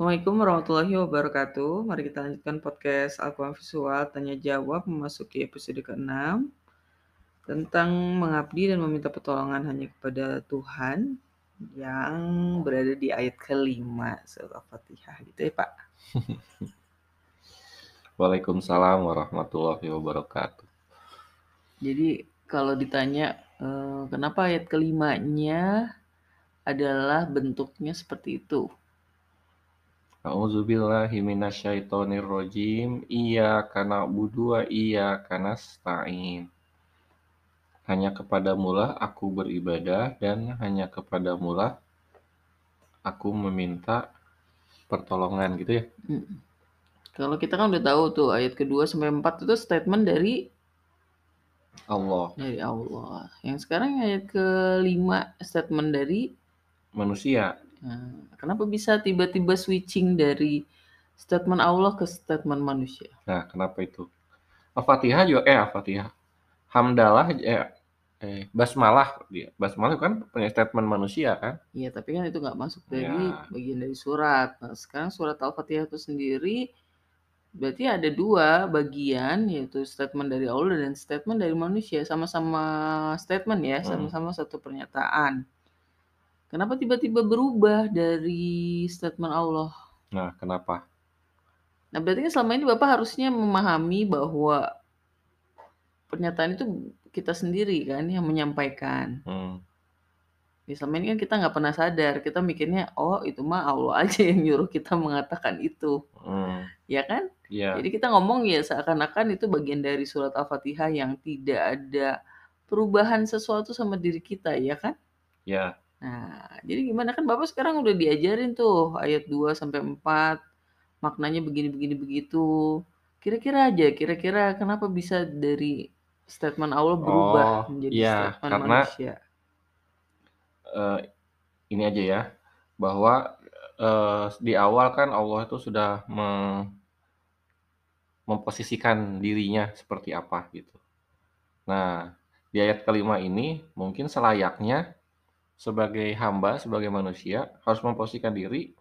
Assalamualaikum warahmatullahi wabarakatuh. Mari kita lanjutkan podcast Alquran Visual Tanya Jawab memasuki episode ke-6 tentang mengabdi dan meminta pertolongan hanya kepada Tuhan yang berada di ayat kelima surah Fatihah gitu ya Pak. Waalaikumsalam warahmatullahi wabarakatuh. Jadi kalau ditanya eh, kenapa ayat kelimanya adalah bentuknya seperti itu. A'udzubillahi minasyaitonirrajim. Iyyaka na'budu wa iyyaka nasta'in. Hanya kepadamulah aku beribadah dan hanya kepadamulah aku meminta pertolongan gitu ya. Mm. Kalau kita kan udah tahu tuh ayat kedua sampai empat itu statement dari Allah dari Allah. Yang sekarang ayat kelima statement dari manusia. Nah, kenapa bisa tiba-tiba switching dari statement Allah ke statement manusia? Nah, kenapa itu? Al-Fatihah juga eh Al-Fatihah. Hamdalah eh eh basmalah dia. Basmalah kan punya statement manusia kan? Iya, tapi kan itu nggak masuk dari Ya. bagian dari surat. Nah, sekarang surat Al-Fatihah itu sendiri berarti ada dua bagian yaitu statement dari Allah dan statement dari manusia sama-sama statement ya, Hmm. sama-sama satu pernyataan. Kenapa tiba-tiba berubah dari statement Allah? Nah, kenapa? Nah, berarti kan selama ini Bapak harusnya memahami bahwa pernyataan itu kita sendiri kan yang menyampaikan. Hmm. Ya, selama ini kan kita nggak pernah sadar, kita mikirnya, oh itu mah Allah aja yang nyuruh kita mengatakan itu, Hmm. ya kan? Ya. Jadi kita ngomong ya seakan-akan itu bagian dari surat Al-Fatihah yang tidak ada perubahan sesuatu sama diri kita, ya kan? Ya. Nah, jadi gimana kan Bapak sekarang udah diajarin tuh ayat 2 sampai 4 maknanya begini-begini begitu. Kira-kira aja, kira-kira kenapa bisa dari statement Allah berubah Oh, menjadi iya, statement karena manusia? eh, ini aja ya, bahwa eh, di awal kan Allah itu sudah me- memposisikan dirinya seperti apa gitu. Nah, di ayat kelima ini mungkin selayaknya sebagai hamba, sebagai manusia harus memposisikan diri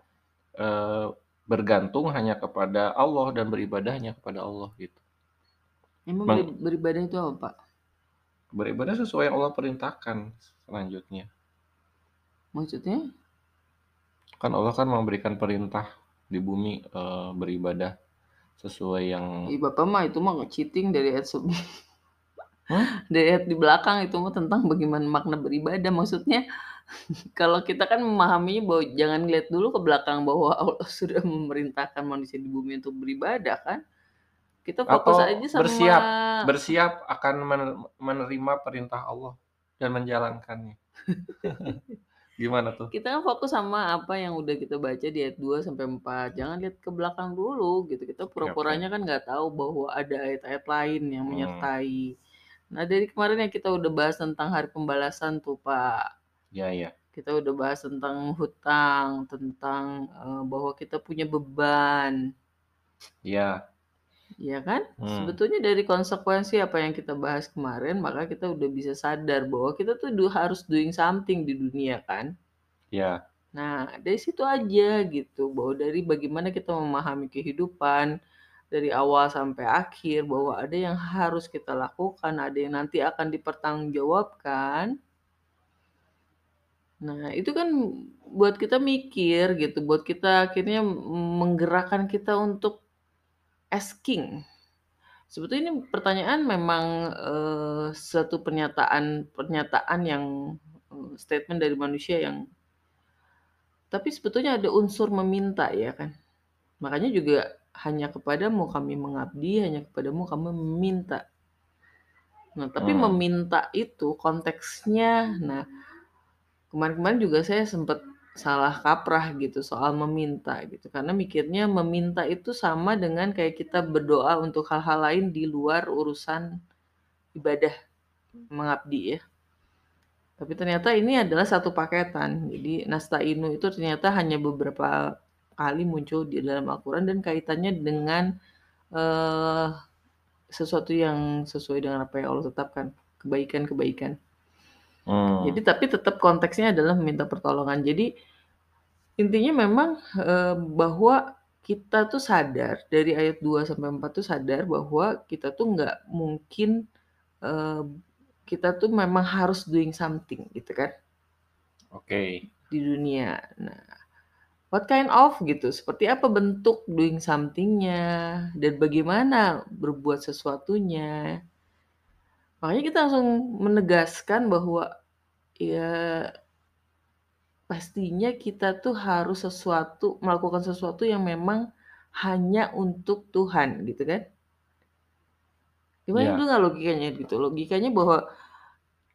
eh, bergantung hanya kepada Allah dan beribadahnya kepada Allah gitu. Emang beribadah itu apa, Pak? Beribadah sesuai yang Allah perintahkan selanjutnya. Maksudnya? Kan Allah kan memberikan perintah di bumi eh, beribadah sesuai yang Ih, Bapak mah itu mah cheating dari ayat sebelum. Hah? Dari ayat di belakang itu mah tentang bagaimana makna beribadah. Maksudnya kalau kita kan memahaminya bahwa jangan lihat dulu ke belakang bahwa Allah sudah memerintahkan manusia di bumi untuk beribadah kan. Kita fokus Atau aja sama bersiap. bersiap akan men- menerima perintah Allah dan menjalankannya. Gimana tuh? kita kan fokus sama apa yang udah kita baca di ayat 2 sampai 4. Jangan lihat ke belakang dulu gitu. Kita pura-puranya kan nggak tahu bahwa ada ayat-ayat lain yang Hmm. menyertai. Nah, dari kemarin yang kita udah bahas tentang hari pembalasan tuh, Pak. Ya ya. Kita udah bahas tentang hutang, tentang eh, bahwa kita punya beban, Ya. ya kan? Hmm. Sebetulnya dari konsekuensi apa yang kita bahas kemarin, maka kita udah bisa sadar bahwa kita tuh do- harus doing something di dunia kan. Ya. Nah, dari situ aja gitu, bahwa dari bagaimana kita memahami kehidupan dari awal sampai akhir, bahwa ada yang harus kita lakukan, ada yang nanti akan dipertanggungjawabkan. Nah, itu kan buat kita mikir gitu, buat kita akhirnya menggerakkan kita untuk asking. Sebetulnya ini pertanyaan memang eh, satu pernyataan pernyataan yang eh, statement dari manusia yang tapi sebetulnya ada unsur meminta ya kan. Makanya juga hanya kepadamu kami mengabdi, hanya kepadamu kami meminta. Nah, tapi Hmm. meminta itu konteksnya, nah kemarin-kemarin juga saya sempat salah kaprah gitu soal meminta gitu. Karena mikirnya meminta itu sama dengan kayak kita berdoa untuk hal-hal lain di luar urusan ibadah mengabdi ya. Tapi ternyata ini adalah satu paketan. Jadi nastainu itu ternyata hanya beberapa kali muncul di dalam Al-Quran dan kaitannya dengan eh, sesuatu yang sesuai dengan apa yang Allah tetapkan. Kebaikan-kebaikan. Hmm. Jadi tapi tetap konteksnya adalah meminta pertolongan. Jadi Intinya memang, eee, bahwa kita tuh sadar dari ayat 2 sampai 4 tuh sadar bahwa kita tuh nggak mungkin, eee, kita tuh memang harus doing something gitu kan. Oke. Di dunia. Nah, what kind of gitu, seperti apa bentuk doing something-nya dan bagaimana berbuat sesuatunya. Makanya kita langsung menegaskan bahwa, ya pastinya kita tuh harus sesuatu melakukan sesuatu yang memang hanya untuk Tuhan gitu kan. Gimana Iya. dulu nggak logikanya gitu, logikanya bahwa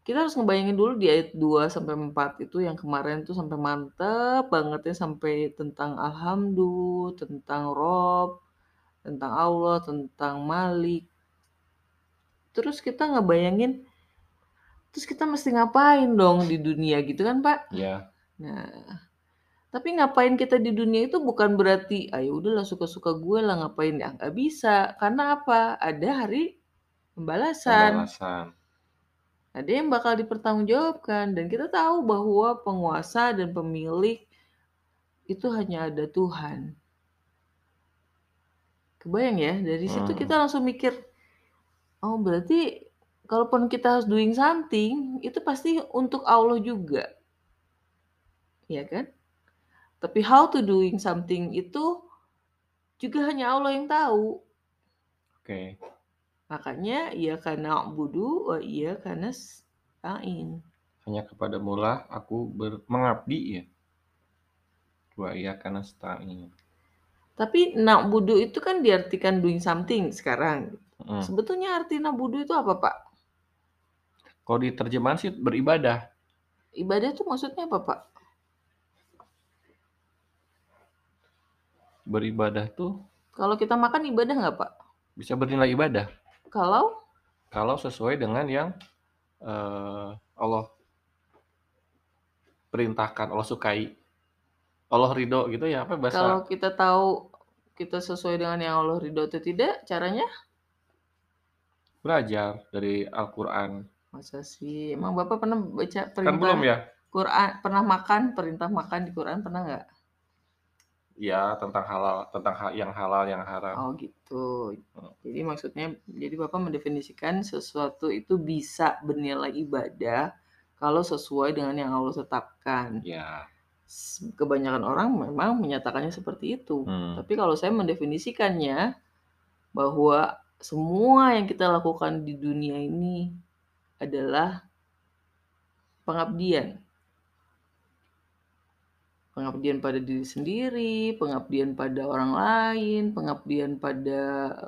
kita harus ngebayangin dulu di ayat 2 sampai 4 itu yang kemarin tuh sampai mantep banget ya, sampai tentang Alhamdu, tentang Rob, tentang Allah, tentang Malik. Terus kita ngebayangin, terus kita mesti ngapain dong di dunia gitu kan, Pak? Iya. Nah, tapi ngapain kita di dunia itu bukan berarti, ah, ya udahlah suka-suka gue lah ngapain, ya nggak bisa. Karena apa? Ada hari pembalasan. Pembalasan. Ada yang bakal dipertanggungjawabkan dan kita tahu bahwa penguasa dan pemilik itu hanya ada Tuhan. Kebayang ya, dari situ Hmm. kita langsung mikir, oh berarti kalaupun kita harus doing something, itu pasti untuk Allah juga. Iya kan? Tapi how to doing something itu juga hanya Allah yang tahu. Oke. Makanya iya karena budu, wa iya karena stain. Hanya kepada mula aku ber mengabdi ya. Wa iya karena stain. Tapi na'budu itu kan diartikan doing something sekarang. Mhm. Sebetulnya arti na'budu itu apa, Pak? Kalau diterjemahan sih beribadah. Ibadah itu maksudnya apa, Pak? Beribadah tuh Kalau kita makan ibadah nggak, Pak? bisa bernilai ibadah. Kalau? Kalau sesuai dengan yang eh, Allah perintahkan, Allah sukai. Allah ridho gitu ya apa bahasa? Kalau kita tahu kita sesuai dengan yang Allah ridho atau tidak, caranya? Belajar dari Al-Qur'an. Masa sih? Emang Bapak pernah baca Kan perintah belum ya? Quran, pernah makan perintah makan di Quran pernah nggak? Ya, tentang halal, tentang ha- yang halal, yang haram. Oh gitu. Hmm. Jadi maksudnya, jadi Bapak mendefinisikan sesuatu itu bisa bernilai ibadah kalau sesuai dengan yang Allah tetapkan. Ya. Kebanyakan orang memang menyatakannya seperti itu. Hmm. Tapi kalau saya mendefinisikannya bahwa semua yang kita lakukan di dunia ini adalah pengabdian. Pengabdian pada diri sendiri, pengabdian pada orang lain, pengabdian pada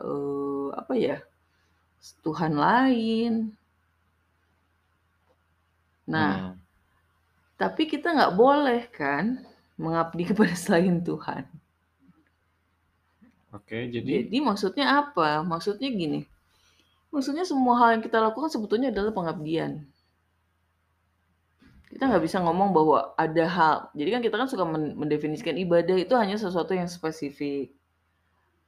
eh, apa ya? Tuhan lain. Nah, Hmm. tapi kita nggak boleh kan mengabdi kepada selain Tuhan. Oke, jadi Jadi maksudnya apa? Maksudnya gini. Maksudnya semua hal yang kita lakukan sebetulnya adalah pengabdian. Kita nggak bisa ngomong bahwa ada hal. Jadi kan kita kan suka men- mendefinisikan ibadah itu hanya sesuatu yang spesifik.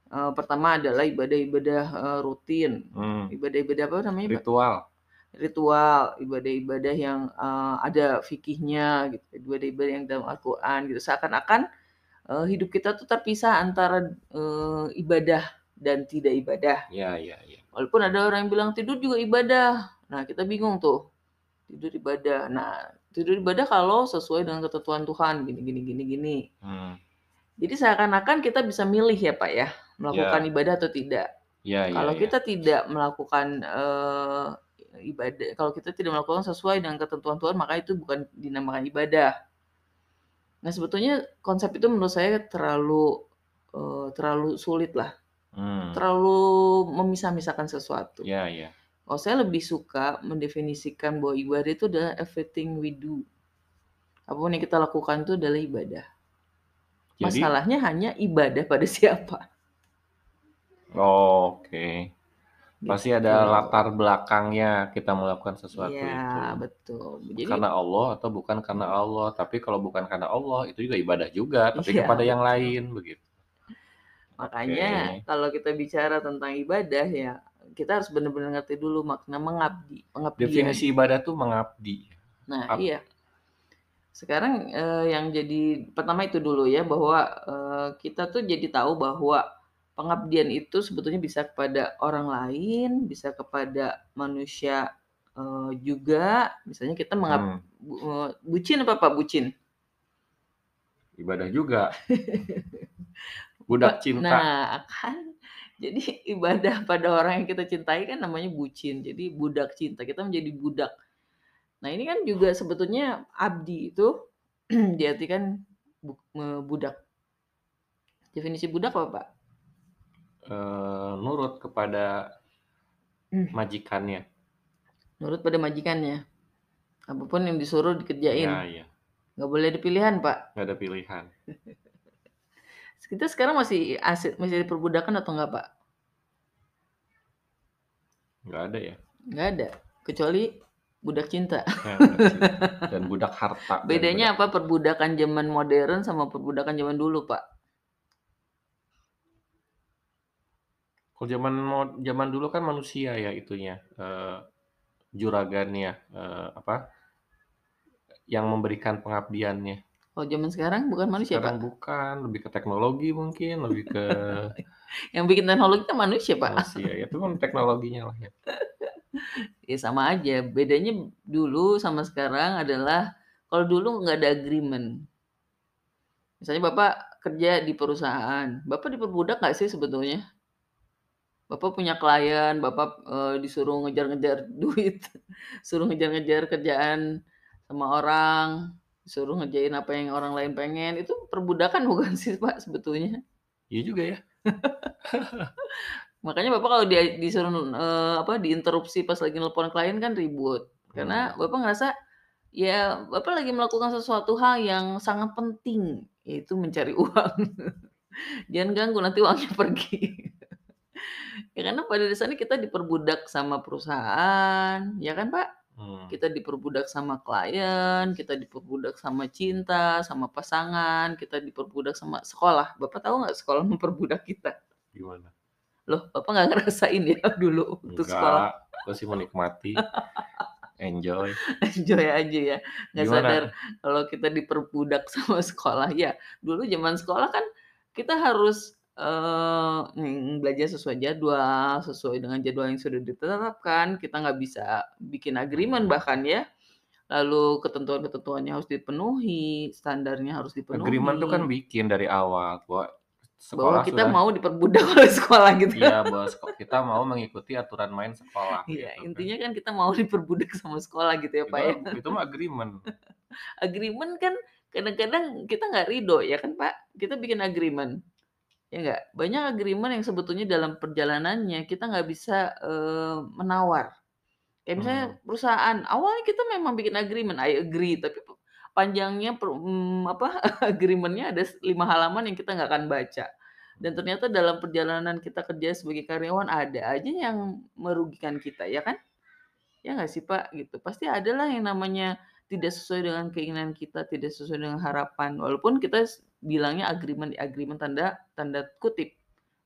Eh, pertama adalah ibadah-ibadah eh, rutin. hmm, Ibadah-ibadah apa namanya? Pak? ritual. Ritual, ibadah-ibadah yang eh, ada fikihnya gitu. Ibadah-ibadah yang dalam Al-Qur'an gitu. Seakan-akan eh, hidup kita tuh terpisah antara eh, ibadah dan tidak ibadah. Ya, ya, ya. Walaupun ada orang yang bilang tidur juga ibadah. Nah, kita bingung tuh. Tidur ibadah. Nah, tidur ibadah kalau sesuai dengan ketentuan Tuhan gini gini gini gini. Hmm. Jadi seakan-akan kita bisa milih ya, Pak ya, melakukan Ya. ibadah atau tidak. Ya, ya, Kalau ya. kita tidak melakukan eh, ibadah, kalau kita tidak melakukan sesuai dengan ketentuan Tuhan, maka itu bukan dinamakan ibadah. Nah, sebetulnya konsep itu menurut saya terlalu eh, terlalu sulit lah, Hmm. terlalu memisah-misahkan sesuatu. Ya, ya. Oh, saya lebih suka mendefinisikan bahwa ibadah itu adalah everything we do. Apa pun yang kita lakukan itu adalah ibadah. Jadi, Masalahnya hanya ibadah pada siapa. oke. Pasti Gitu. ada latar belakangnya kita melakukan sesuatu Iya, itu. betul. Jadi Karena Allah atau bukan karena Allah. Tapi kalau bukan karena Allah, itu juga ibadah juga. Tapi Iya, kepada yang betul. lain, begitu. makanya Oke. kalau kita bicara tentang ibadah ya kita harus benar-benar ngerti dulu makna mengabdi, pengabdian. Definisi ibadah tuh mengabdi. Nah, Ap- iya. Sekarang, eee, yang jadi pertama itu dulu ya, bahwa, eee, kita tuh jadi tahu bahwa pengabdian itu sebetulnya bisa kepada orang lain, bisa kepada manusia, eee, juga. Misalnya kita mengab Hmm. bu eee, bucin apa Pak, bucin? Ibadah juga. Budak cinta. nah, kan. Jadi ibadah pada orang yang kita cintai kan namanya bucin, jadi budak cinta, kita menjadi budak. Nah, ini kan juga sebetulnya abdi itu diartikan eee, budak. Definisi budak apa, Pak? Eee, nurut kepada majikannya. Nurut pada majikannya. Apa pun yang disuruh dikerjain. iya. Nggak boleh ada pilihan, Pak? Nggak ada pilihan. Kita sekarang masih asi masih ada perbudakan atau enggak, Pak? Nggak ada ya. Nggak ada, kecuali budak cinta. Ya, budak cinta dan budak harta dan Bedanya budak apa perbudakan zaman modern sama perbudakan zaman dulu, Pak? Kalau zaman zaman dulu kan manusia ya itunya, eee, juragannya, eee, apa, yang memberikan pengabdiannya. Kalau zaman sekarang bukan manusia, Sekarang Pak? bukan, lebih ke teknologi mungkin, lebih ke Yang bikin teknologi kan manusia, Pak. manusia, ya itu kan teknologinya lah ya. Ya sama aja, bedanya dulu sama sekarang adalah kalau dulu nggak ada agreement. Misalnya Bapak kerja di perusahaan, Bapak diperbudak nggak sih sebetulnya? Bapak punya klien, Bapak, eee, disuruh ngejar-ngejar duit, suruh ngejar-ngejar kerjaan sama orang, disuruh ngerjain apa yang orang lain pengen, itu perbudakan bukan sih, Pak, sebetulnya? Iya juga ya. Makanya Bapak kalau dia disuruh, eee, apa, diinterupsi pas lagi nelpon klien kan ribut. Karena Hmm. Bapak ngerasa, ya Bapak lagi melakukan sesuatu hal yang sangat penting, yaitu mencari uang. Jangan ganggu, nanti uangnya pergi. Ya karena pada dasarnya kita diperbudak sama perusahaan, ya kan, Pak? Hmm. Kita diperbudak sama klien, kita diperbudak sama cinta, sama pasangan, kita diperbudak sama sekolah. Bapak tahu nggak sekolah memperbudak kita? Gimana? Loh, Bapak nggak ngerasain ya dulu waktu sekolah? Enggak, masih menikmati. Enjoy. Enjoy aja ya, nggak sadar Gimana? kalau kita diperbudak sama sekolah. Ya, dulu zaman sekolah kan kita harus, eee, mmm, belajar sesuai jadwal, sesuai dengan jadwal yang sudah ditetapkan, kita nggak bisa bikin agreement Hmm. bahkan ya. Lalu ketentuan-ketentuannya harus dipenuhi, standarnya harus Agreement tuh kan dipenuhi. bikin dari awal bahwa Bahwa sekolah kita sudah mau diperbudak oleh sekolah gitu. Iya, bahwa seko kita mau mengikuti aturan main sekolah Iya, gitu kan. intinya kan kita mau diperbudak sama sekolah gitu ya, Itu Pak, ya. itu mah agreement. Agreement kan kadang-kadang kita nggak ridho ya kan, Pak? Kita bikin agreement, ya nggak? Banyak agreement yang sebetulnya dalam perjalanannya kita nggak bisa, eee, menawar. Kayak misalnya Hmm. perusahaan, awalnya kita memang bikin agreement, I agree, tapi panjangnya per mmm, apa, agreement-nya ada 5 halaman yang kita nggak akan baca. Dan ternyata dalam perjalanan kita kerja sebagai karyawan ada aja yang merugikan kita, ya kan? Ya nggak sih, Pak? Gitu. Pasti ada lah yang namanya tidak sesuai dengan keinginan kita, tidak sesuai dengan harapan. Walaupun kita bilangnya agreement agreement tanda tanda kutip,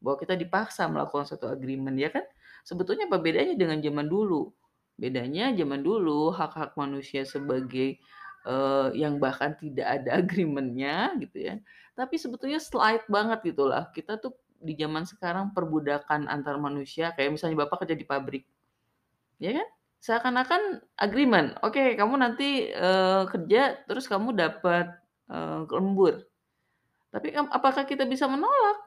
bahwa kita dipaksa melakukan suatu agreement, ya kan? Sebetulnya apa bedanya dengan zaman dulu? Bedanya zaman dulu hak-hak manusia sebagai, eee, yang bahkan tidak ada agreement-nya gitu ya, tapi sebetulnya slight banget gitulah. Kita tuh di zaman sekarang perbudakan antar manusia, kayak misalnya Bapak kerja di pabrik, ya kan? Seakan-akan agreement, "Oke, kamu nanti, eee, kerja terus kamu dapat, eee, lembur." Tapi apakah kita bisa menolak?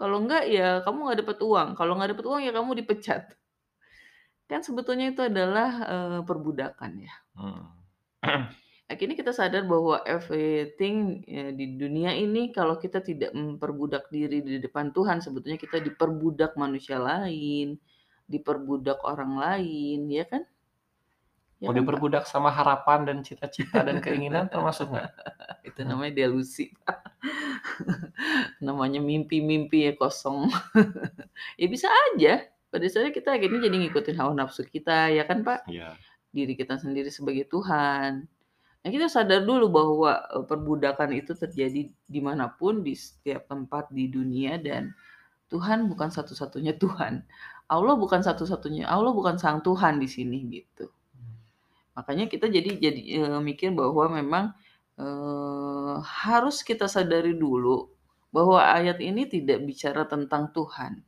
Kalau enggak, ya kamu nggak dapat uang, kalau nggak dapat uang, ya kamu dipecat. Kan sebetulnya itu adalah, eee, perbudakan ya. Hmm. Akhirnya kita sadar bahwa everything, eee, di dunia ini kalau kita tidak memperbudak diri di depan Tuhan, sebetulnya kita diperbudak manusia lain, diperbudak orang lain, ya kan? Ya Mau diperbudak sama harapan dan cita-cita dan keinginan termasuk nggak? Itu namanya delusi. Namanya mimpi-mimpi yang kosong. Ya bisa aja, pada dasarnya kita akhirnya jadi ngikutin hawa nafsu kita, ya kan, Pak? Iya. Diri kita sendiri sebagai Tuhan. Nah, kita sadar dulu bahwa, eee, perbudakan itu terjadi di mana pun, di setiap tempat di dunia dan Tuhan bukan satu-satunya Tuhan. Allah bukan satu-satunya Allah bukan sang Tuhan di sini, gitu. Hmm. Makanya kita jadi jadi, eee, mikir bahwa memang, eee, harus kita sadari dulu bahwa ayat ini tidak bicara tentang Tuhan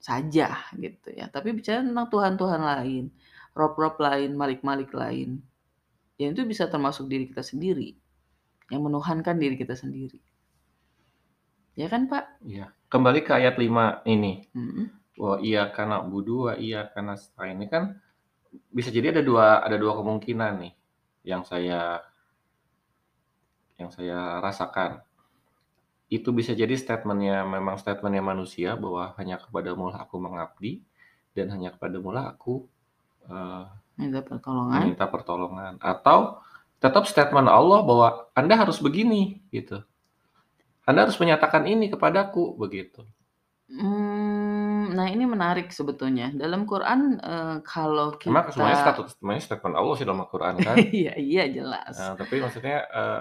saja gitu ya, tapi bicara tentang Tuhan-Tuhan lain, rob-rob lain, malik-malik lain. Yang itu bisa termasuk diri kita sendiri, yang menuhankan diri kita sendiri. Ya kan, Pak? Iya. Kembali ke ayat 5 ini. Mhm. Wa iyyaka na'budu wa iyyaka nasta'in. Ini kan bisa jadi ada dua ada dua kemungkinan nih yang saya yang saya rasakan. Itu bisa jadi statement-nya memang statement-nya manusia bahwa hanya kepadamu lah aku mengabdi dan hanya kepadamu lah aku eee, Minta pertolongan. meminta pertolongan. Atau tetap statement Allah bahwa Anda harus begini gitu. Anda harus menyatakan ini kepadaku begitu. Mmm, nah ini menarik sebetulnya. Dalam Quran, eee, kalau Emang semuanya kita statut semuanya statement Allah sih dalam Al-Quran kan. Iya iya jelas. Eee, tapi maksudnya, eee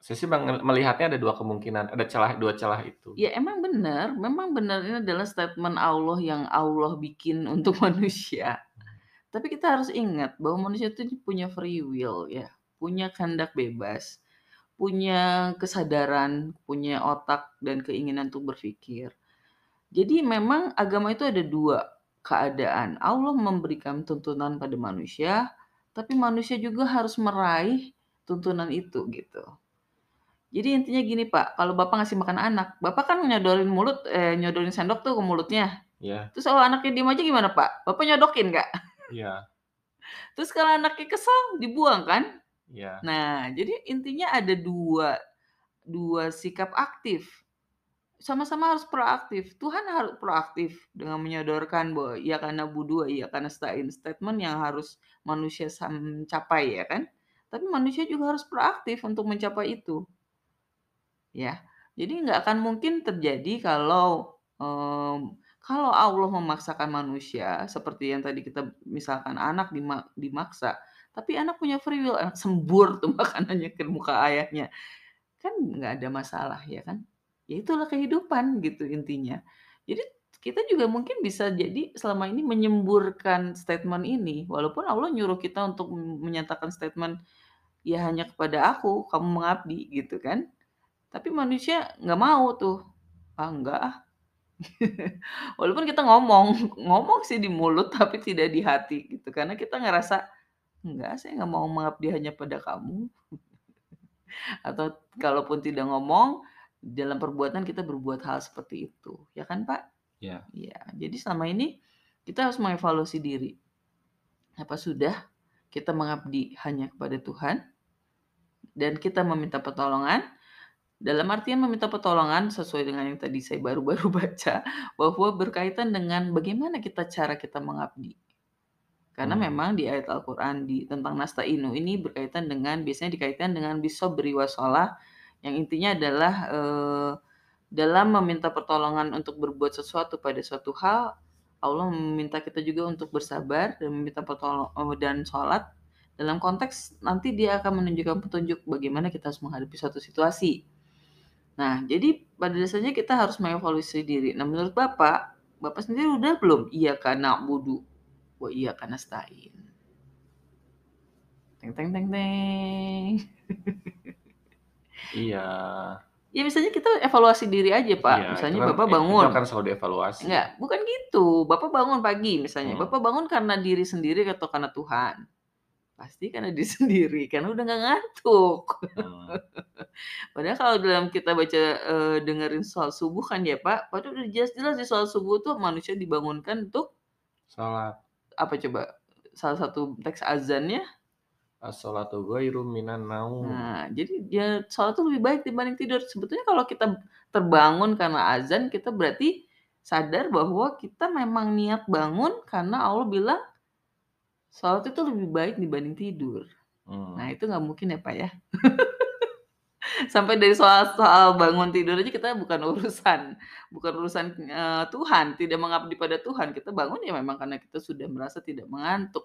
saya sih melihatnya ada dua kemungkinan, ada celah dua celah itu. Ya emang benar, memang benar ini adalah statement Allah yang Allah bikin untuk manusia. Tapi kita harus ingat bahwa manusia itu punya free will ya, punya kehendak bebas, punya kesadaran, punya otak dan keinginan untuk berpikir. Jadi memang agama itu ada dua keadaan. Allah memberikan tuntunan pada manusia, tapi manusia juga harus meraih tuntunan itu gitu. Jadi intinya gini, Pak, kalau Bapak ngasih makan anak, Bapak kan nyodorin mulut eh, nyodorin sendok tuh ke mulutnya. Iya. Terus kalau anaknya diem aja gimana, Pak? Bapak nyodokin nggak? Iya. Terus kalau anaknya kesel, dibuang kan? Iya. Nah, jadi intinya ada dua dua sikap aktif. Sama-sama harus proaktif. Tuhan harus proaktif dengan menyodorkan bahwa iya karena budu, iya karena statement yang harus manusia sam capai ya kan. Tapi manusia juga harus proaktif untuk mencapai itu. Ya, jadi nggak akan mungkin terjadi kalau, mmm, kalau Allah memaksakan manusia seperti yang tadi kita misalkan anak dima dimaksa, tapi anak punya free will, anak sembur tuh makanannya ke muka ayahnya, kan nggak ada masalah ya kan. Ya itulah kehidupan gitu intinya. Jadi kita juga mungkin bisa jadi selama ini menyemburkan statement ini, walaupun Allah nyuruh kita untuk menyatakan statement, "Ya hanya kepada aku kamu mengabdi," gitu kan. Tapi manusia nggak mau tuh, "Ah, enggak ah." Walaupun kita ngomong, ngomong sih di mulut tapi tidak di hati gitu, karena kita ngerasa, "Enggak, saya nggak mau mengabdi hanya pada kamu." Atau kalaupun tidak ngomong, dalam perbuatan kita berbuat hal seperti itu, ya kan, Pak? Iya. Iya, jadi selama ini kita harus mengevaluasi diri. Apa sudah kita mengabdi hanya kepada Tuhan dan kita meminta pertolongan? Dalam artian meminta pertolongan sesuai dengan yang tadi saya baru-baru baca, bahwa berkaitan dengan bagaimana kita cara kita mengabdi. Karena Hmm. memang di ayat Al-Quran di tentang nasta'inu ini berkaitan dengan biasanya dikaitkan dengan bisobri wasolah yang intinya adalah eee, dalam meminta pertolongan untuk berbuat sesuatu pada suatu hal, Allah meminta kita juga untuk bersabar dan meminta pertolong eee, dan sholat dalam konteks nanti Dia akan menunjukkan petunjuk bagaimana kita harus menghadapi suatu situasi. Nah, jadi pada dasarnya kita harus mengevaluasi diri. Nah, menurut Bapak, Bapak sendiri udah belum iyyaka na'budu wa iyyaka nasta'in? Teng teng teng teng. Iya. Ya misalnya kita evaluasi diri aja, Pak. Iya, itu Misalnya kan Bapak itu bangun akan selalu dievaluasi. Enggak, bukan gitu. Bapak bangun pagi misalnya, Hmm. Bapak bangun karena diri sendiri atau karena Tuhan? Pasti karena diri sendiri, karena udah nggak ngantuk. Hmm. Padahal kalau dalam kita baca, eee, dengerin sholat subuh kan ya, Pak, padahal udah jelas-jelas di sholat subuh tuh manusia dibangunkan untuk Salat. apa coba? Salah satu teks azannya As-sholatu khairum minan naum. Nah, jadi ya sholat tuh lebih baik dibanding tidur. Sebetulnya kalau kita terbangun karena azan, kita berarti sadar bahwa kita memang niat bangun karena Allah bilang sholat itu lebih baik dibanding tidur. Nah, Hmm. itu nggak mungkin ya, Pak, ya. Sampai dari soal soal bangun tidur aja kita bukan urusan bukan urusan, eee, Tuhan, tidak mengabdi pada Tuhan. Kita bangun ya memang karena kita sudah merasa tidak mengantuk.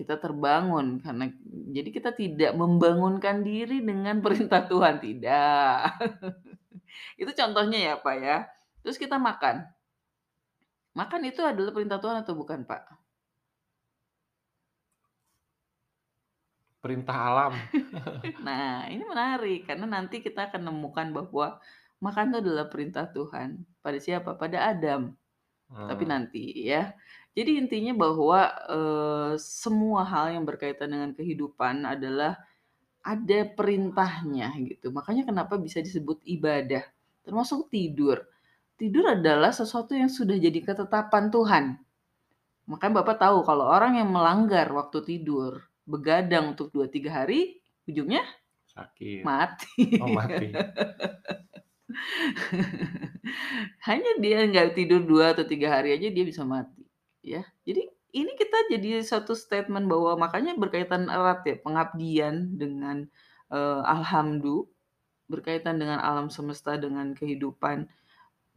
Kita terbangun karena jadi kita tidak membangunkan diri dengan perintah Tuhan, tidak. Itu contohnya ya, Pak, ya. Terus kita makan. Makan itu adalah perintah Tuhan atau bukan, Pak? Perintah alam. Nah, ini menarik karena nanti kita akan nemukan bahwa makan itu adalah perintah Tuhan. Pada siapa? Pada Adam. Tapi Mmm. nanti ya. Jadi intinya bahwa, semua hal yang berkaitan dengan kehidupan adalah ada perintahnya gitu. Makanya kenapa bisa disebut ibadah, termasuk tidur. Tidur adalah sesuatu yang sudah jadi ketetapan Tuhan. Makanya Bapak tahu kalau orang yang melanggar waktu tidur, begadang untuk 2, 3 hari, ujungnya Sakit. mati. Oh, mati. Hanya dia nggak tidur 2 atau 3 hari aja dia bisa mati, ya. Jadi ini kita jadi satu statement bahwa makanya berkaitan erat ya, pengabdian dengan, eee, alhamdu, berkaitan dengan alam semesta, dengan kehidupan.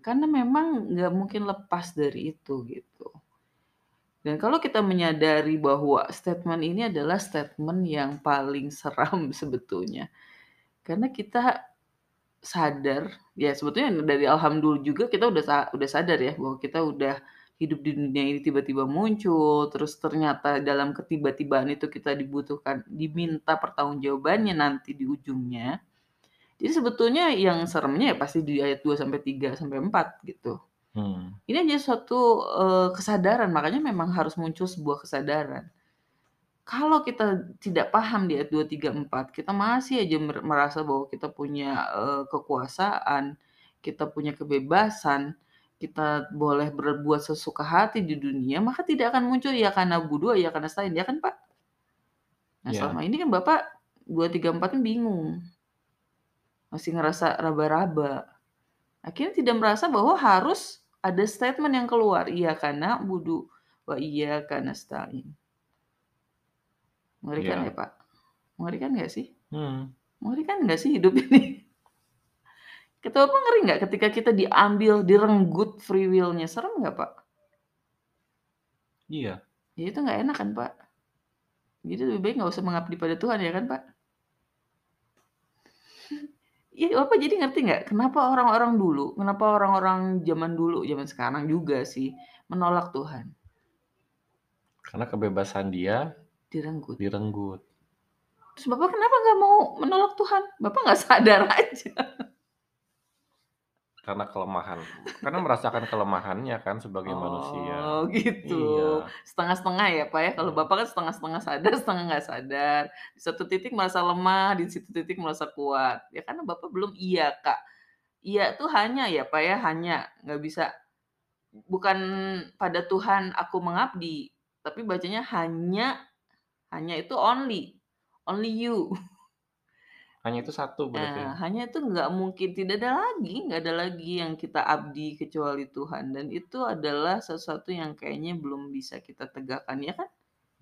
Karena memang nggak mungkin lepas dari itu, gitu. Dan kalau kita menyadari bahwa statement ini adalah statement yang paling seram sebetulnya. Karena kita sadar, ya sebetulnya dari alhamdulillah juga kita udah sa udah sadar ya bahwa kita udah hidup di dunia ini tiba-tiba muncul, terus ternyata dalam ketiba-tibaan itu kita dibutuhkan diminta pertanggungjawabannya nanti di ujungnya. Jadi sebetulnya yang seremnya ya pasti di ayat 2 sampai 3 sampai 4 gitu. Hmm. Ini aja suatu, eee, kesadaran, makanya memang harus muncul sebuah kesadaran. Kalau kita tidak paham di ayat 2, 3, 4, kita masih aja mer merasa bahwa kita punya, eee, kekuasaan, kita punya kebebasan, kita boleh berbuat sesuka hati di dunia, maka tidak akan muncul iyyaka na'budu wa iyyaka nasta'in, ya kan, Pak? Nah, Iya. selama ini kan Bapak 2, 3, 4 kan bingung. Masih ngerasa raba-raba. Akhirnya tidak merasa bahwa harus ada statement yang keluar, iyyaka na'budu wa iyyaka nasta'in. Mengerikan Iya. ya, Pak? Mengerikan nggak sih? Hmm. Mengerikan nggak sih hidup ini? Kata Bapak ngeri nggak ketika kita diambil, direnggut free will-nya, serem nggak, Pak? Iya. Ya itu nggak enak kan, Pak? Jadi lebih baik nggak usah mengabdi pada Tuhan, ya kan, Pak? Iya, Bapak jadi ngerti nggak kenapa orang-orang dulu, kenapa orang-orang zaman dulu, zaman sekarang juga sih, menolak Tuhan? Karena kebebasan dia Direnggut. direnggut. Terus Bapak kenapa nggak mau menolak Tuhan? Bapak nggak sadar aja. Karena kelemahan. Karena merasakan kelemahannya kan sebagai manusia. Oh, gitu. Iya. Setengah-setengah ya, Pak, ya? Kalau Hmm. Bapak kan setengah-setengah sadar, setengah nggak sadar. Di satu titik merasa lemah, di situ titik merasa kuat. Ya karena Bapak belum iya, Kak. Iya tuh hanya ya, Pak, ya, hanya, nggak bisa bukan pada Tuhan aku mengabdi, tapi bacanya hanya, hanya itu only, only you. Hanya itu satu berarti. Nah, hanya itu nggak mungkin, tidak ada lagi, nggak ada lagi yang kita abdi kecuali Tuhan. Dan itu adalah sesuatu yang kayaknya belum bisa kita tegakkan, ya kan?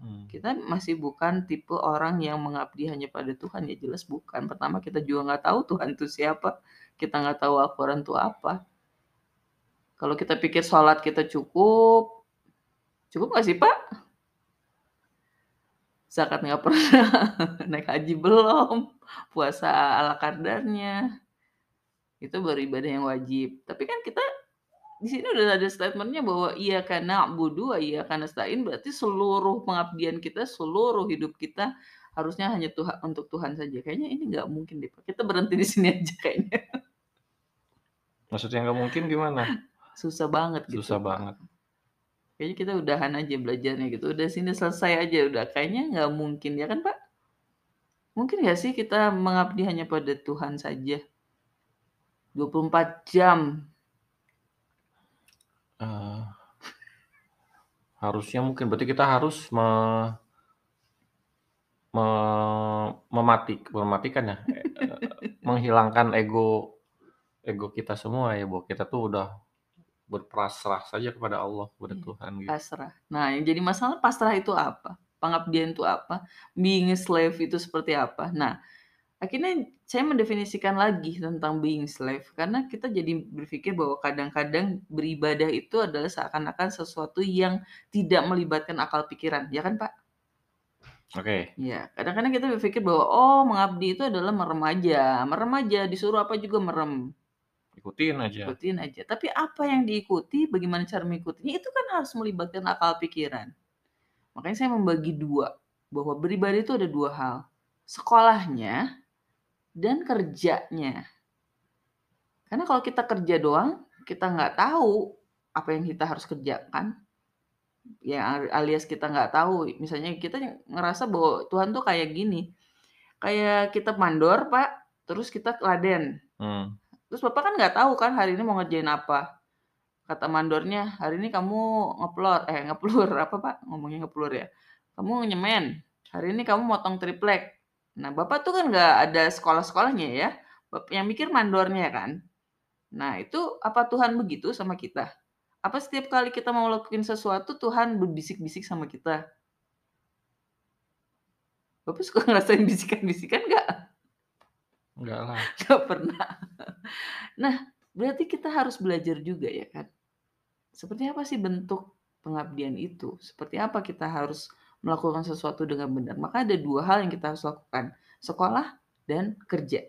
Hmm. Kita masih bukan tipe orang yang mengabdi hanya pada Tuhan, ya jelas bukan. Pertama kita juga nggak tahu Tuhan itu siapa, kita nggak tahu Al-Quran itu apa. Kalau kita pikir sholat kita cukup, cukup nggak sih, Pak? Zakat nggak pernah, naik haji belum, puasa ala kadarnya. Itu baru ibadah yang wajib. Tapi kan kita di sini udah ada statement-nya bahwa iyyaka na'budu wa iyyaka nasta'in, berarti seluruh pengabdian kita, seluruh hidup kita harusnya hanya Tuha untuk Tuhan saja. Kayaknya ini nggak mungkin deh. Kita berhenti di sini aja kayaknya. Maksudnya nggak mungkin gimana? Susah banget gitu, Susah banget. Kayaknya kita udahan aja belajarnya gitu. Udah sini selesai aja udah. Kayaknya nggak mungkin, ya kan, Pak? Mungkin nggak sih kita mengabdi hanya pada Tuhan saja? 24 jam. Eee, harusnya mungkin berarti kita harus me me mematik mematikan ya, eee, menghilangkan ego ego kita semua ya, bahwa kita tuh udah berpasrah saja kepada Allah, kepada Iya, Tuhan gitu. pasrah. Nah, yang jadi masalah pasrah itu apa? Pengabdian itu apa? Being a slave itu seperti apa? Nah, akhirnya saya mendefinisikan lagi tentang being slave, karena kita jadi berpikir bahwa kadang-kadang beribadah itu adalah seakan-akan sesuatu yang tidak melibatkan akal pikiran, ya kan, Pak? Oke. Iya, kadang-kadang kita berpikir bahwa, oh mengabdi itu adalah merem aja, merem aja, disuruh apa juga merem. Ikutin aja. Ikutin aja. Tapi apa yang diikuti, bagaimana cara mengikutinya, itu kan harus melibatkan akal pikiran. Makanya saya membagi dua, bahwa beribadah itu ada dua hal. sekolahnya, dan kerjanya. Karena kalau kita kerja doang, kita nggak tahu apa yang kita harus kerjakan, ya alias kita nggak tahu, misalnya kita ngerasa bahwa Tuhan tuh kayak gini, kayak kita mandor Pak, terus kita teladen. Hmm. Terus Bapak kan nggak tahu kan hari ini mau ngerjain apa. Kata mandornya, hari ini kamu ngeplor, eh ngeplur apa Pak? Ngomongnya ngeplur ya. Kamu nyemen, hari ini kamu motong triplek. Nah Bapak tuh kan nggak ada sekolah-sekolahnya ya. Bapak yang mikir mandornya kan. Nah itu apa Tuhan begitu sama kita? Apa setiap kali kita mau lakuin sesuatu Tuhan berbisik-bisik sama kita? Bapak suka ngerasain bisikan-bisikan nggak? Enggak lah. Nggak pernah. Nah, berarti kita harus belajar juga ya kan? Seperti apa sih bentuk pengabdian itu? Seperti apa kita harus melakukan sesuatu dengan benar? Maka ada dua hal yang kita harus lakukan. Sekolah dan kerja.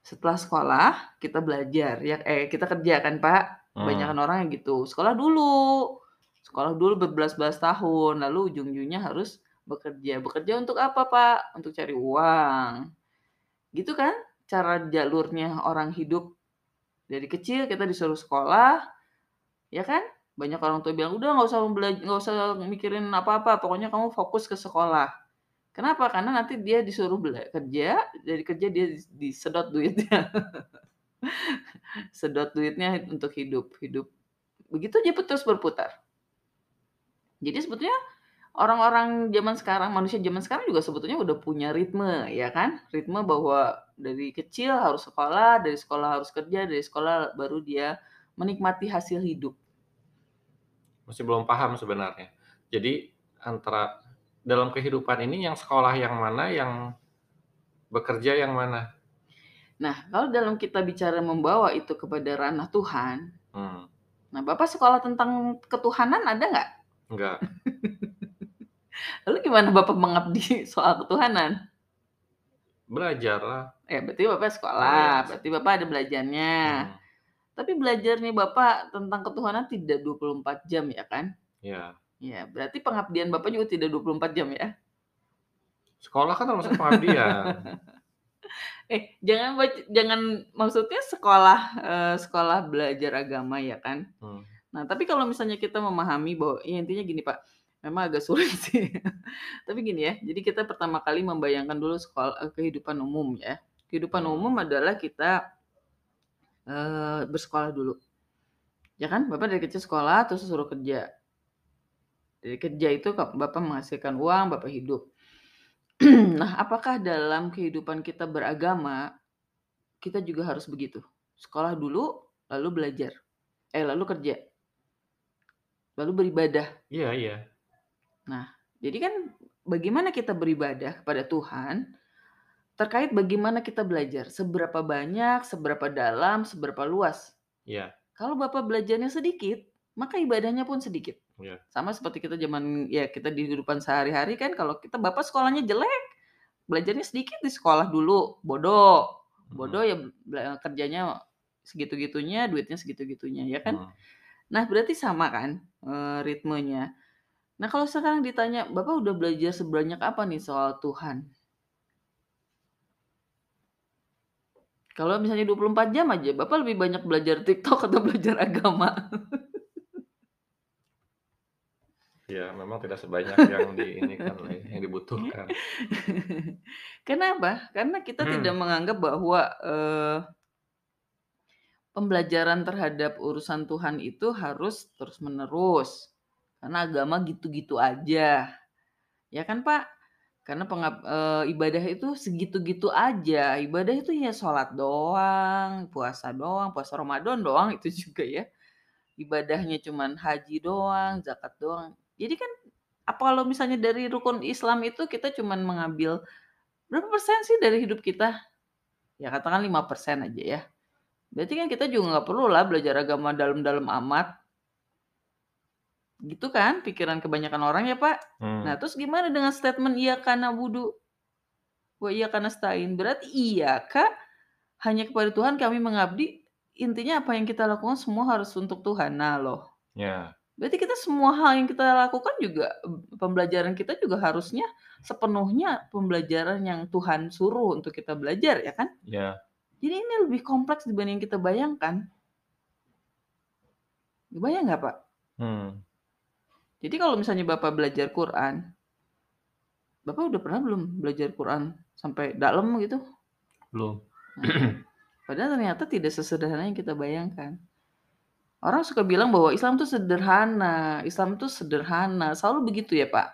Setelah sekolah, kita belajar. ya Eh, kita kerja kan Pak? Hmm. Kebanyakan orang yang gitu. Sekolah dulu. Sekolah dulu berbelas-belas tahun. Lalu ujung-ujungnya harus bekerja. Bekerja untuk apa Pak? Untuk cari uang. Gitu kan? Cara jalurnya orang hidup dari kecil kita disuruh sekolah, ya kan? Banyak orang tua bilang udah nggak usah nggak usah mikirin apa-apa, pokoknya kamu fokus ke sekolah. Kenapa? Karena nanti dia disuruh bela kerja, dari kerja dia disedot duitnya. Sedot duitnya untuk hidup, hidup. Begitu aja terus berputar. Jadi sebetulnya orang-orang zaman sekarang, manusia zaman sekarang juga sebetulnya udah punya ritme, ya kan? Ritme bahwa dari kecil harus sekolah, dari sekolah harus kerja, dari sekolah baru dia menikmati hasil hidup. Masih belum paham sebenarnya. Jadi antara dalam kehidupan ini yang sekolah yang mana, yang bekerja yang mana? Nah, kalau dalam kita bicara membawa itu kepada ranah Tuhan, Hmm. nah Bapak sekolah tentang ketuhanan ada nggak? Enggak. Lalu gimana Bapak mengabdi soal ketuhanan? Belajar lah. Ya, berarti Bapak sekolah, Oh, iya. berarti Bapak ada belajarnya. Hmm. Tapi belajarnya Bapak tentang ketuhanan tidak 24 jam ya kan? Ya. Ya, berarti pengabdian Bapak juga tidak 24 jam ya? Sekolah kan termasuk pengabdian. Eh, jangan jangan maksudnya sekolah eh, sekolah belajar agama ya kan? Hmm. Nah, tapi kalau misalnya kita memahami bahwa ya intinya gini Pak, memang agak sulit sih. tapi gini ya, jadi kita pertama kali membayangkan dulu sekolah eh, kehidupan umum ya. Kehidupan Hmm. umum adalah kita eh, bersekolah dulu. Ya kan? Bapak dari kecil sekolah terus suruh kerja. Dari kerja itu Bapak menghasilkan uang, Bapak hidup. nah, apakah dalam kehidupan kita beragama kita juga harus begitu? Sekolah dulu, lalu belajar. Eh, lalu kerja. Lalu beribadah. Iya, iya. Jadi kan bagaimana kita beribadah kepada Tuhan terkait bagaimana kita belajar, seberapa banyak, seberapa dalam, seberapa luas. Iya. Kalau Bapak belajarnya sedikit, maka ibadahnya pun sedikit. Iya. Sama seperti kita zaman ya kita di kehidupan sehari-hari kan kalau kita Bapak sekolahnya jelek, belajarnya sedikit di sekolah dulu, bodoh. Hmm. Bodoh ya kerjanya segitu-gitunya, duitnya segitu-gitunya ya kan? Hmm. Nah, berarti sama kan eh, ritmenya. Nah, kalau sekarang ditanya, Bapak udah belajar sebanyak apa nih soal Tuhan? Kalau misalnya 24 jam aja, Bapak lebih banyak belajar TikTok atau belajar agama? Ya, memang tidak sebanyak yang di ini kan, yang dibutuhkan. Kenapa? Karena kita Hmm. tidak menganggap bahwa eh, pembelajaran terhadap urusan Tuhan itu harus terus-menerus. Karena agama gitu-gitu aja. Ya kan, Pak? Karena pengab- eh, ibadah itu segitu-gitu aja. Ibadah itu ya sholat doang, puasa doang, puasa Ramadan doang itu juga ya. Ibadahnya cuman haji doang, zakat doang. Jadi kan apa kalau misalnya dari rukun Islam itu kita cuman mengambil berapa persen sih dari hidup kita? Ya katakan 5% aja ya. Berarti kan kita juga nggak perlu lah belajar agama dalam-dalam amat. Gitu kan pikiran kebanyakan orang ya Pak? Hmm. Nah terus gimana dengan statement iya karena wudhu? Wa iya karena stain. Berarti iya kak hanya kepada Tuhan kami mengabdi. Intinya apa yang kita lakukan semua harus untuk Tuhan. Nah loh. Ya. Berarti kita semua hal yang kita lakukan juga pembelajaran kita juga harusnya sepenuhnya pembelajaran yang Tuhan suruh untuk kita belajar ya kan? Iya. Jadi ini lebih kompleks dibanding yang kita bayangkan. Kebayang nggak, Pak? Hmm. Jadi kalau misalnya Bapak belajar Quran, Bapak udah pernah belum belajar Quran sampai dalam gitu? Belum. Nah, padahal ternyata tidak sesederhana yang kita bayangkan. Orang suka bilang bahwa Islam tuh sederhana, Islam tuh sederhana, selalu begitu ya, Pak?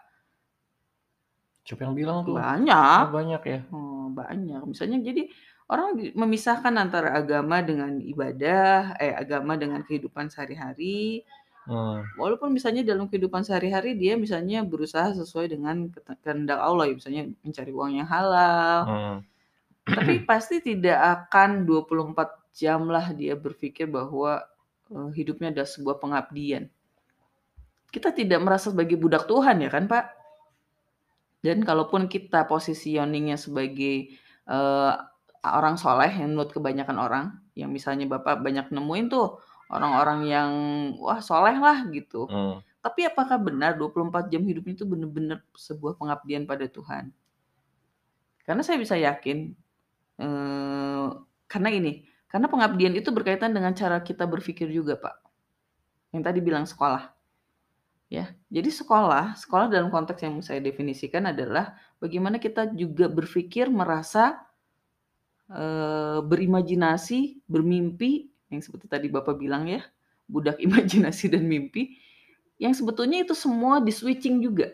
Siapa yang bilang tuh? Banyak. Oh, banyak ya. Oh, banyak. Misalnya jadi orang memisahkan antara agama dengan ibadah, eh agama dengan kehidupan sehari-hari. Hmm. Walaupun misalnya dalam kehidupan sehari-hari dia misalnya berusaha sesuai dengan kehendak Allah ya, misalnya mencari uang yang halal. Hmm. Tapi pasti tidak akan 24 jam lah dia berpikir bahwa eh, hidupnya adalah sebuah pengabdian. Kita tidak merasa sebagai budak Tuhan ya kan, Pak? Dan kalaupun kita positioningnya sebagai eh, orang soleh yang menurut kebanyakan orang, yang misalnya Bapak banyak nemuin tuh orang-orang yang wah soleh lah gitu. Hmm. Tapi apakah benar 24 jam hidupnya itu benar-benar sebuah pengabdian pada Tuhan? Karena saya bisa yakin, eh, karena ini, karena pengabdian itu berkaitan dengan cara kita berpikir juga, Pak. Yang tadi bilang sekolah. Ya, jadi sekolah, sekolah dalam konteks yang saya definisikan adalah bagaimana kita juga berpikir, merasa, eh, berimajinasi, bermimpi, yang seperti tadi Bapak bilang ya, budak imajinasi dan mimpi, yang sebetulnya itu semua di switching juga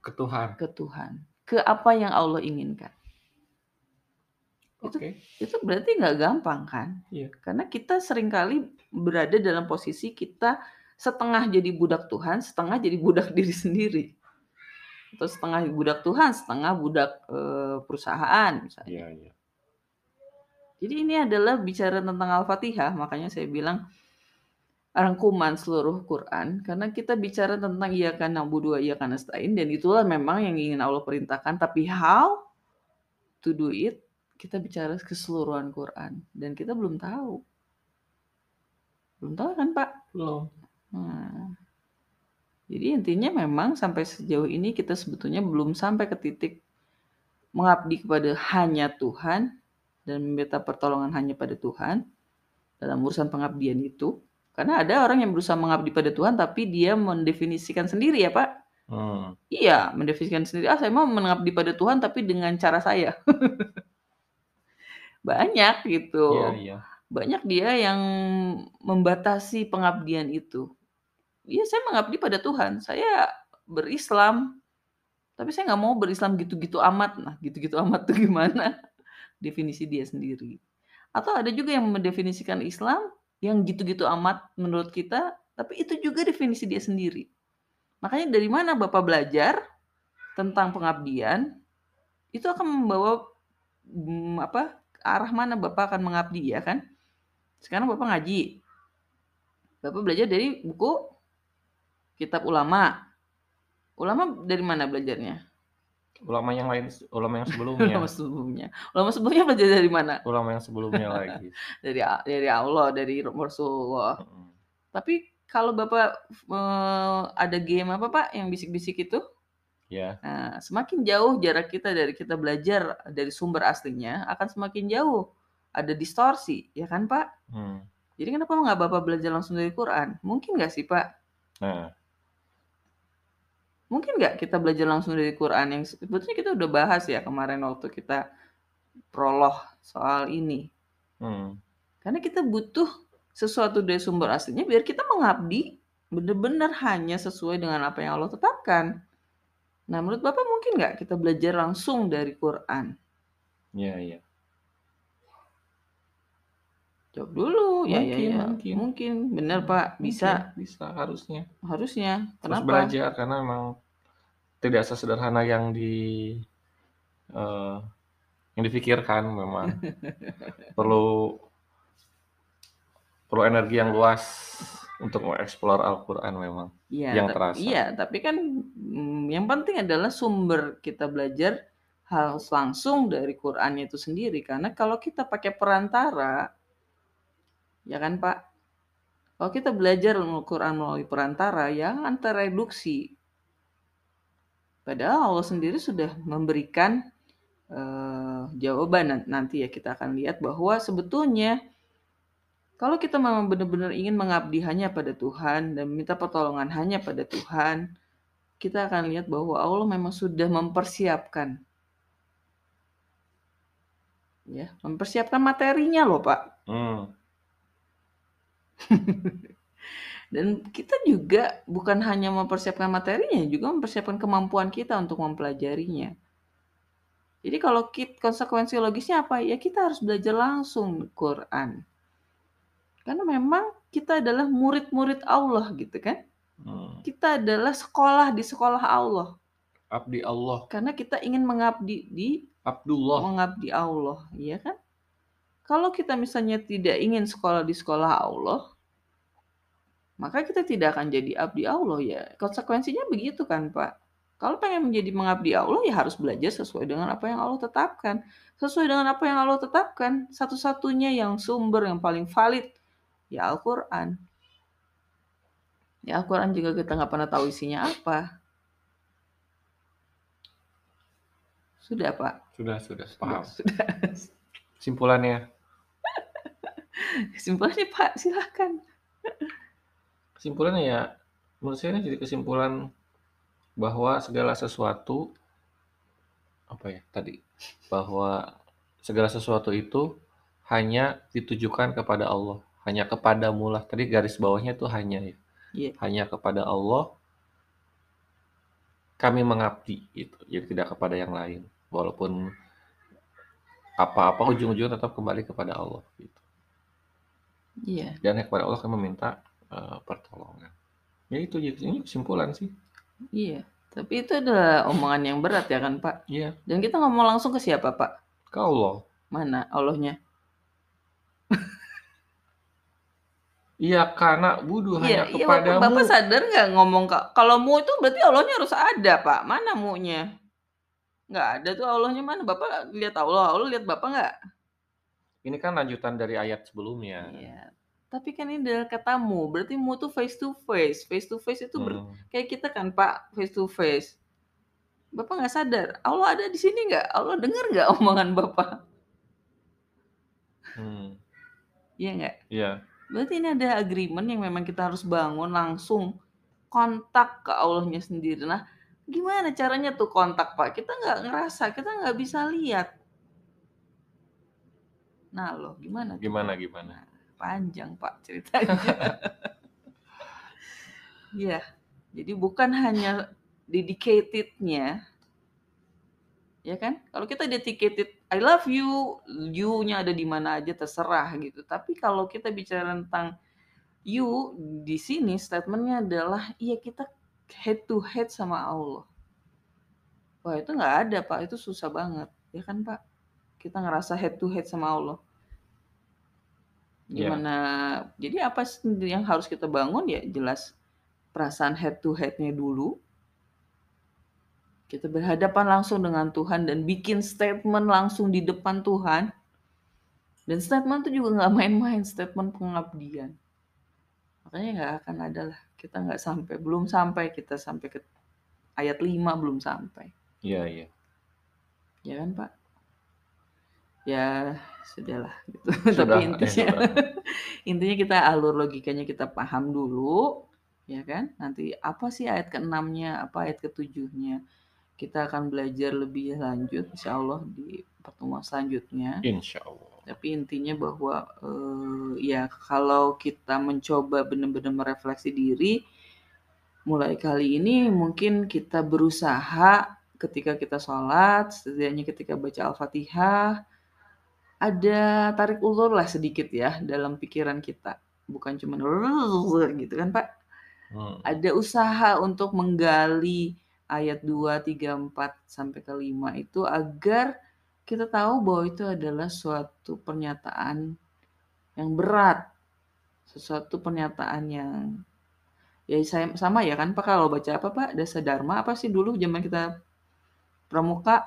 Ke Tuhan. ke Tuhan, ke apa yang Allah inginkan. Itu Oke. itu berarti nggak gampang kan? Iya. Karena kita sering kali berada dalam posisi kita setengah jadi budak Tuhan, setengah jadi budak diri sendiri. Atau setengah budak Tuhan, setengah budak eh, perusahaan misalnya. Iya, iya. Jadi ini adalah bicara tentang Al-Fatihah, makanya saya bilang rangkuman seluruh Quran karena kita bicara tentang iya kan na'budu wa iyyaka nasta'in dan itulah memang yang ingin Allah perintahkan tapi how to do it kita bicara keseluruhan Quran dan kita belum tahu. Belum tahu kan, Pak? Belum. Nah, jadi intinya memang sampai sejauh ini kita sebetulnya belum sampai ke titik mengabdi kepada hanya Tuhan dan meminta pertolongan hanya pada Tuhan dalam urusan pengabdian itu. Karena ada orang yang berusaha mengabdi pada Tuhan tapi dia mendefinisikan sendiri ya Pak. Hmm. Iya, mendefinisikan sendiri. Ah, saya mau mengabdi pada Tuhan tapi dengan cara saya. Banyak gitu Iya, iya. banyak dia yang membatasi pengabdian itu. Iya, saya mengabdi pada Tuhan. Saya berislam, tapi saya nggak mau berislam gitu-gitu amat. Nah, gitu-gitu amat tuh gimana? Definisi dia sendiri. Atau ada juga yang mendefinisikan Islam yang gitu-gitu amat menurut kita, tapi itu juga definisi dia sendiri. Makanya dari mana Bapak belajar tentang pengabdian, itu akan membawa mm, apa arah mana Bapak akan mengabdi ya kan? Sekarang Bapak ngaji. Bapak belajar dari buku kitab ulama. Ulama dari mana belajarnya? Ulama yang lain, ulama yang sebelumnya. Ulama sebelumnya. Ulama sebelumnya belajar dari mana? ulama yang sebelumnya lagi. Dari dari Allah, dari Rasulullah. Hmm. Tapi kalau Bapak eh, ada game apa Pak yang bisik-bisik itu? Ya. Nah, semakin jauh jarak kita dari kita belajar dari sumber aslinya akan semakin jauh. Ada distorsi, ya kan Pak? Hmm. Jadi kenapa nggak Bapak belajar langsung dari Quran? Mungkin nggak sih Pak? Nah, Mungkin nggak kita belajar langsung dari Quran yang sebetulnya kita udah bahas ya kemarin waktu kita prolog soal ini. hmm. Karena kita butuh sesuatu dari sumber aslinya biar kita mengabdi benar-benar hanya sesuai dengan apa yang Allah tetapkan. Nah, menurut Bapak mungkin nggak kita belajar langsung dari Quran? Iya, iya. Jawab dulu. ya, ya, Mungkin, ya. mungkin. Mungkin. Benar, Pak. Bisa. Mungkin, bisa harusnya. Harusnya. Terus Kenapa? belajar karena memang tidak sesederhana yang di eh, yang dipikirkan memang perlu perlu energi yang luas untuk mengeksplor Al-Qur'an memang. Iya, yang tapi, terasa. iya, tapi kan mm, yang penting adalah sumber kita belajar harus langsung dari Qurannya itu sendiri. Karena kalau kita pakai perantara, ya kan Pak, Kalau kita belajar Al-Quran melalui perantara, jangan tereduksi. Padahal Allah sendiri sudah memberikan uh, jawaban nanti ya kita akan lihat bahwa sebetulnya kalau kita memang benar-benar ingin mengabdi hanya pada Tuhan dan minta pertolongan hanya pada Tuhan, kita akan lihat bahwa Allah memang sudah mempersiapkan ya mempersiapkan materinya loh pak hmm. dan kita juga bukan hanya mempersiapkan materinya juga mempersiapkan kemampuan kita untuk mempelajarinya jadi kalau kita, konsekuensi logisnya apa ya kita harus belajar langsung Quran karena memang kita adalah murid-murid Allah gitu kan hmm. kita adalah sekolah di sekolah Allah abdi Allah karena kita ingin mengabdi di Abdullah. Mengabdi Allah, iya kan? Kalau kita misalnya tidak ingin sekolah di sekolah Allah, maka kita tidak akan jadi abdi Allah ya. Konsekuensinya begitu kan, Pak? Kalau pengen menjadi mengabdi Allah ya harus belajar sesuai dengan apa yang Allah tetapkan. Sesuai dengan apa yang Allah tetapkan, satu-satunya yang sumber yang paling valid ya Al-Qur'an. Ya Al-Quran juga kita nggak pernah tahu isinya apa. Sudah, Pak. Sudah, sudah. Paham. Sudah. Kesimpulannya. Kesimpulannya, Pak, silahkan. Kesimpulannya ya, menurut saya ini jadi kesimpulan bahwa segala sesuatu apa ya tadi bahwa segala sesuatu itu hanya ditujukan kepada Allah hanya kepada mulah tadi garis bawahnya itu hanya ya yeah. hanya kepada Allah kami mengabdi itu jadi tidak kepada yang lain walaupun apa-apa ujung-ujungnya tetap kembali kepada Allah gitu. Iya. Dan kepada Allah kami meminta uh, pertolongan. Ya itu ini kesimpulan sih. Iya. Tapi itu adalah omongan yang berat ya kan Pak? Iya. Dan kita ngomong langsung ke siapa Pak? Ke Allah. Mana Allahnya? Iya karena budu iya, hanya iya, kepadamu. Bapak sadar nggak ngomong kalau mu itu berarti Allahnya harus ada Pak. Mana mu-nya? Nggak ada tuh Allahnya mana? Bapak lihat Allah, Allah lihat Bapak nggak? Ini kan lanjutan dari ayat sebelumnya. Iya. Tapi kan ini adalah katamu, berarti mu tuh face to face. Face to face itu ber... hmm. kayak kita kan Pak, face to face. Bapak nggak sadar, Allah ada di sini nggak? Allah dengar nggak omongan Bapak? Hmm. Iya nggak? Iya. Berarti ini ada agreement yang memang kita harus bangun langsung kontak ke Allahnya sendiri. Nah, Gimana caranya tuh kontak, Pak? Kita nggak ngerasa, kita nggak bisa lihat. Nah loh, gimana tuh, Gimana gimana? Nah, panjang, Pak, ceritanya. Iya, jadi bukan hanya dedicated-nya, ya kan? Kalau kita dedicated, I love you, you-nya ada di mana aja terserah gitu. Tapi kalau kita bicara tentang you di sini statementnya adalah iya kita head to head sama Allah. Wah itu nggak ada Pak, itu susah banget. Ya kan Pak? Kita ngerasa head to head sama Allah. Iya. Gimana? Yeah. Jadi apa yang harus kita bangun ya jelas perasaan head to headnya dulu. Kita berhadapan langsung dengan Tuhan dan bikin statement langsung di depan Tuhan. Dan statement itu juga nggak main-main, statement pengabdian. Makanya nggak akan ada lah kita nggak sampai belum sampai kita sampai ke ayat 5 belum sampai iya iya ya kan pak ya sudahlah gitu. Sudah, tapi intinya eh, intinya kita alur logikanya kita paham dulu ya kan? Nanti apa sih ayat keenamnya apa ayat ketujuhnya? Kita akan belajar lebih lanjut insya Allah di pertemuan selanjutnya. Insya Allah tapi intinya bahwa uh, ya kalau kita mencoba benar-benar merefleksi diri mulai kali ini mungkin kita berusaha ketika kita sholat setidaknya ketika baca al-fatihah ada tarik ulur lah sedikit ya dalam pikiran kita. Bukan cuma gitu kan pak? Hmm. ada usaha untuk menggali ayat 2, 3, 4 sampai ke 5 itu agar kita tahu bahwa itu adalah suatu pernyataan yang berat, sesuatu pernyataan yang ya saya sama ya kan Pak? Kalau baca apa Pak? Dasa Dharma apa sih dulu zaman kita pramuka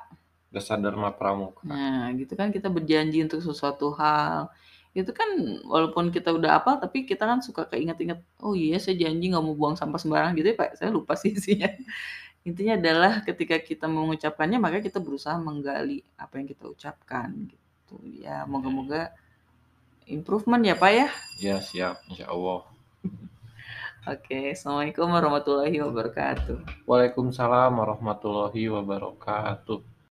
Dasa Dharma Pramuka. Nah, gitu kan kita berjanji untuk sesuatu hal Itu kan walaupun kita udah hafal, tapi kita kan suka keinget-inget, "Oh iya saya janji nggak mau buang sampah sembarangan," gitu ya, Pak, saya lupa sih isinya. Intinya adalah ketika kita mengucapkannya, maka kita berusaha menggali apa yang kita ucapkan gitu. Ya moga-moga improvement ya, Pak, ya. Ya siap, insya Allah. Oke, Assalamualaikum warahmatullahi wabarakatuh. Waalaikumsalam warahmatullahi wabarakatuh.